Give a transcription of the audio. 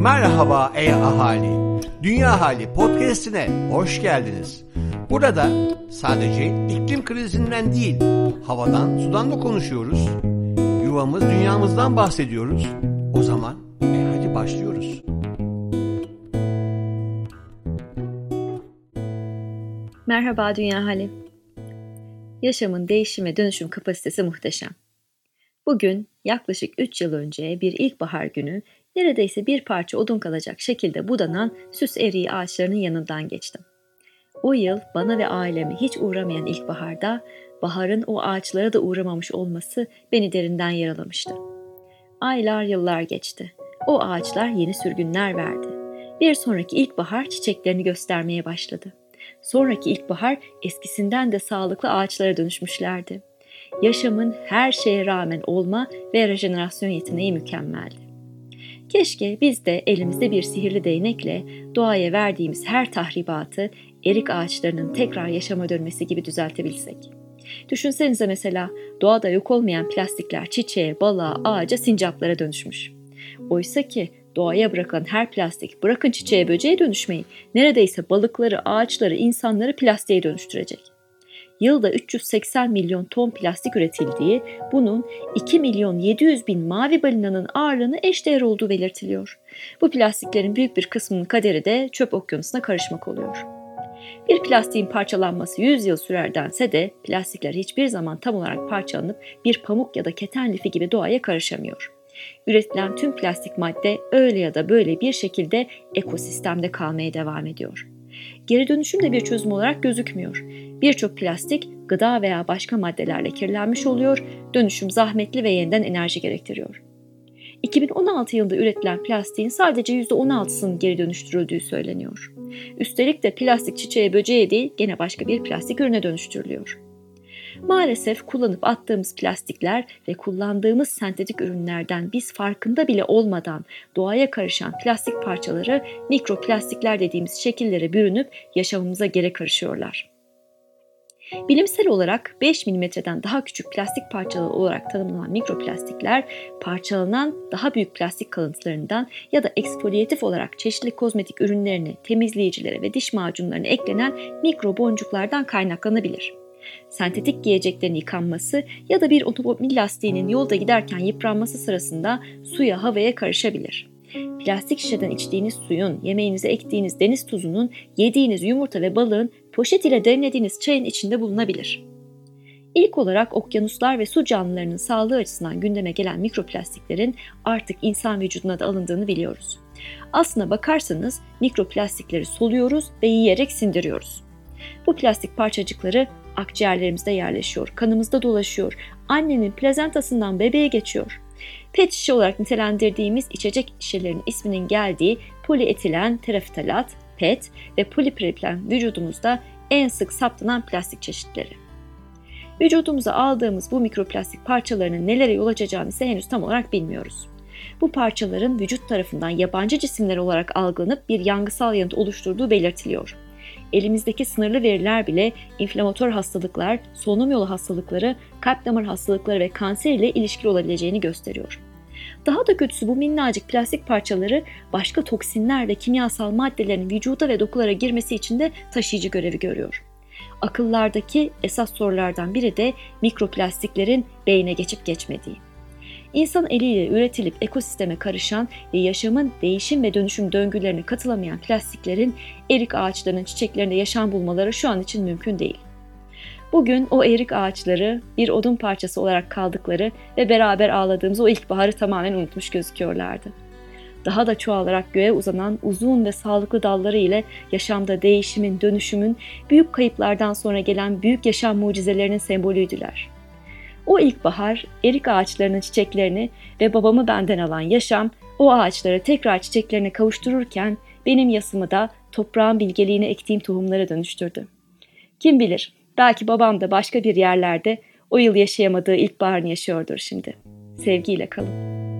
Merhaba ey ahali. Dünya Hali podcast'ine hoş geldiniz. Burada sadece iklim krizinden değil, havadan, sudan da konuşuyoruz. Yuvamız, dünyamızdan bahsediyoruz. O zaman e hadi başlıyoruz. Merhaba Dünya Hali. Yaşamın değişim ve dönüşüm kapasitesi muhteşem. Bugün yaklaşık 3 yıl önce bir ilkbahar günü neredeyse bir parça odun kalacak şekilde budanan süs eriği ağaçlarının yanından geçtim. O yıl bana ve aileme hiç uğramayan ilkbaharda baharın o ağaçlara da uğramamış olması beni derinden yaralamıştı. Aylar yıllar geçti. O ağaçlar yeni sürgünler verdi. Bir sonraki ilkbahar çiçeklerini göstermeye başladı. Sonraki ilkbahar eskisinden de sağlıklı ağaçlara dönüşmüşlerdi. Yaşamın her şeye rağmen olma ve rejenerasyon yeteneği mükemmeldi. Keşke biz de elimizde bir sihirli değnekle doğaya verdiğimiz her tahribatı erik ağaçlarının tekrar yaşama dönmesi gibi düzeltebilsek. Düşünsenize mesela doğada yok olmayan plastikler çiçeğe, balığa, ağaca, sincaplara dönüşmüş. Oysa ki doğaya bırakılan her plastik bırakın çiçeğe böceğe dönüşmeyi neredeyse balıkları, ağaçları, insanları plastiğe dönüştürecek yılda 380 milyon ton plastik üretildiği, bunun 2 milyon 700 bin mavi balinanın ağırlığını eşdeğer olduğu belirtiliyor. Bu plastiklerin büyük bir kısmının kaderi de çöp okyanusuna karışmak oluyor. Bir plastiğin parçalanması 100 yıl sürerdense de plastikler hiçbir zaman tam olarak parçalanıp bir pamuk ya da keten lifi gibi doğaya karışamıyor. Üretilen tüm plastik madde öyle ya da böyle bir şekilde ekosistemde kalmaya devam ediyor. Geri dönüşüm de bir çözüm olarak gözükmüyor. Birçok plastik gıda veya başka maddelerle kirlenmiş oluyor, dönüşüm zahmetli ve yeniden enerji gerektiriyor. 2016 yılında üretilen plastiğin sadece %16'sının geri dönüştürüldüğü söyleniyor. Üstelik de plastik çiçeğe böceğe değil gene başka bir plastik ürüne dönüştürülüyor. Maalesef kullanıp attığımız plastikler ve kullandığımız sentetik ürünlerden biz farkında bile olmadan doğaya karışan plastik parçaları mikroplastikler dediğimiz şekillere bürünüp yaşamımıza geri karışıyorlar. Bilimsel olarak 5 milimetreden daha küçük plastik parçaları olarak tanımlanan mikroplastikler parçalanan daha büyük plastik kalıntılarından ya da eksfolyatif olarak çeşitli kozmetik ürünlerine, temizleyicilere ve diş macunlarına eklenen mikro boncuklardan kaynaklanabilir. Sentetik giyeceklerin yıkanması ya da bir otomobil lastiğinin yolda giderken yıpranması sırasında suya havaya karışabilir. Plastik şişeden içtiğiniz suyun, yemeğinize ektiğiniz deniz tuzunun, yediğiniz yumurta ve balığın poşet ile demlediğiniz çayın içinde bulunabilir. İlk olarak okyanuslar ve su canlılarının sağlığı açısından gündeme gelen mikroplastiklerin artık insan vücuduna da alındığını biliyoruz. Aslına bakarsanız mikroplastikleri soluyoruz ve yiyerek sindiriyoruz. Bu plastik parçacıkları akciğerlerimizde yerleşiyor, kanımızda dolaşıyor, annenin plazentasından bebeğe geçiyor. PET şişe olarak nitelendirdiğimiz içecek şişelerinin isminin geldiği polietilen tereftalat, PET ve polipropilen vücudumuzda en sık saptanan plastik çeşitleri. Vücudumuza aldığımız bu mikroplastik parçalarının nelere yol açacağını ise henüz tam olarak bilmiyoruz. Bu parçaların vücut tarafından yabancı cisimler olarak algılanıp bir yangısal yanıt oluşturduğu belirtiliyor elimizdeki sınırlı veriler bile inflamatör hastalıklar, solunum yolu hastalıkları, kalp damar hastalıkları ve kanser ile ilişkili olabileceğini gösteriyor. Daha da kötüsü bu minnacık plastik parçaları başka toksinler ve kimyasal maddelerin vücuda ve dokulara girmesi için de taşıyıcı görevi görüyor. Akıllardaki esas sorulardan biri de mikroplastiklerin beyne geçip geçmediği. İnsan eliyle üretilip ekosisteme karışan ve yaşamın değişim ve dönüşüm döngülerine katılamayan plastiklerin erik ağaçlarının çiçeklerinde yaşam bulmaları şu an için mümkün değil. Bugün o erik ağaçları bir odun parçası olarak kaldıkları ve beraber ağladığımız o ilkbaharı tamamen unutmuş gözüküyorlardı. Daha da çoğalarak göğe uzanan uzun ve sağlıklı dalları ile yaşamda değişimin, dönüşümün, büyük kayıplardan sonra gelen büyük yaşam mucizelerinin sembolüydüler. O ilkbahar erik ağaçlarının çiçeklerini ve babamı benden alan yaşam o ağaçları tekrar çiçeklerine kavuştururken benim yasımı da toprağın bilgeliğine ektiğim tohumlara dönüştürdü. Kim bilir belki babam da başka bir yerlerde o yıl yaşayamadığı ilkbaharını yaşıyordur şimdi. Sevgiyle kalın.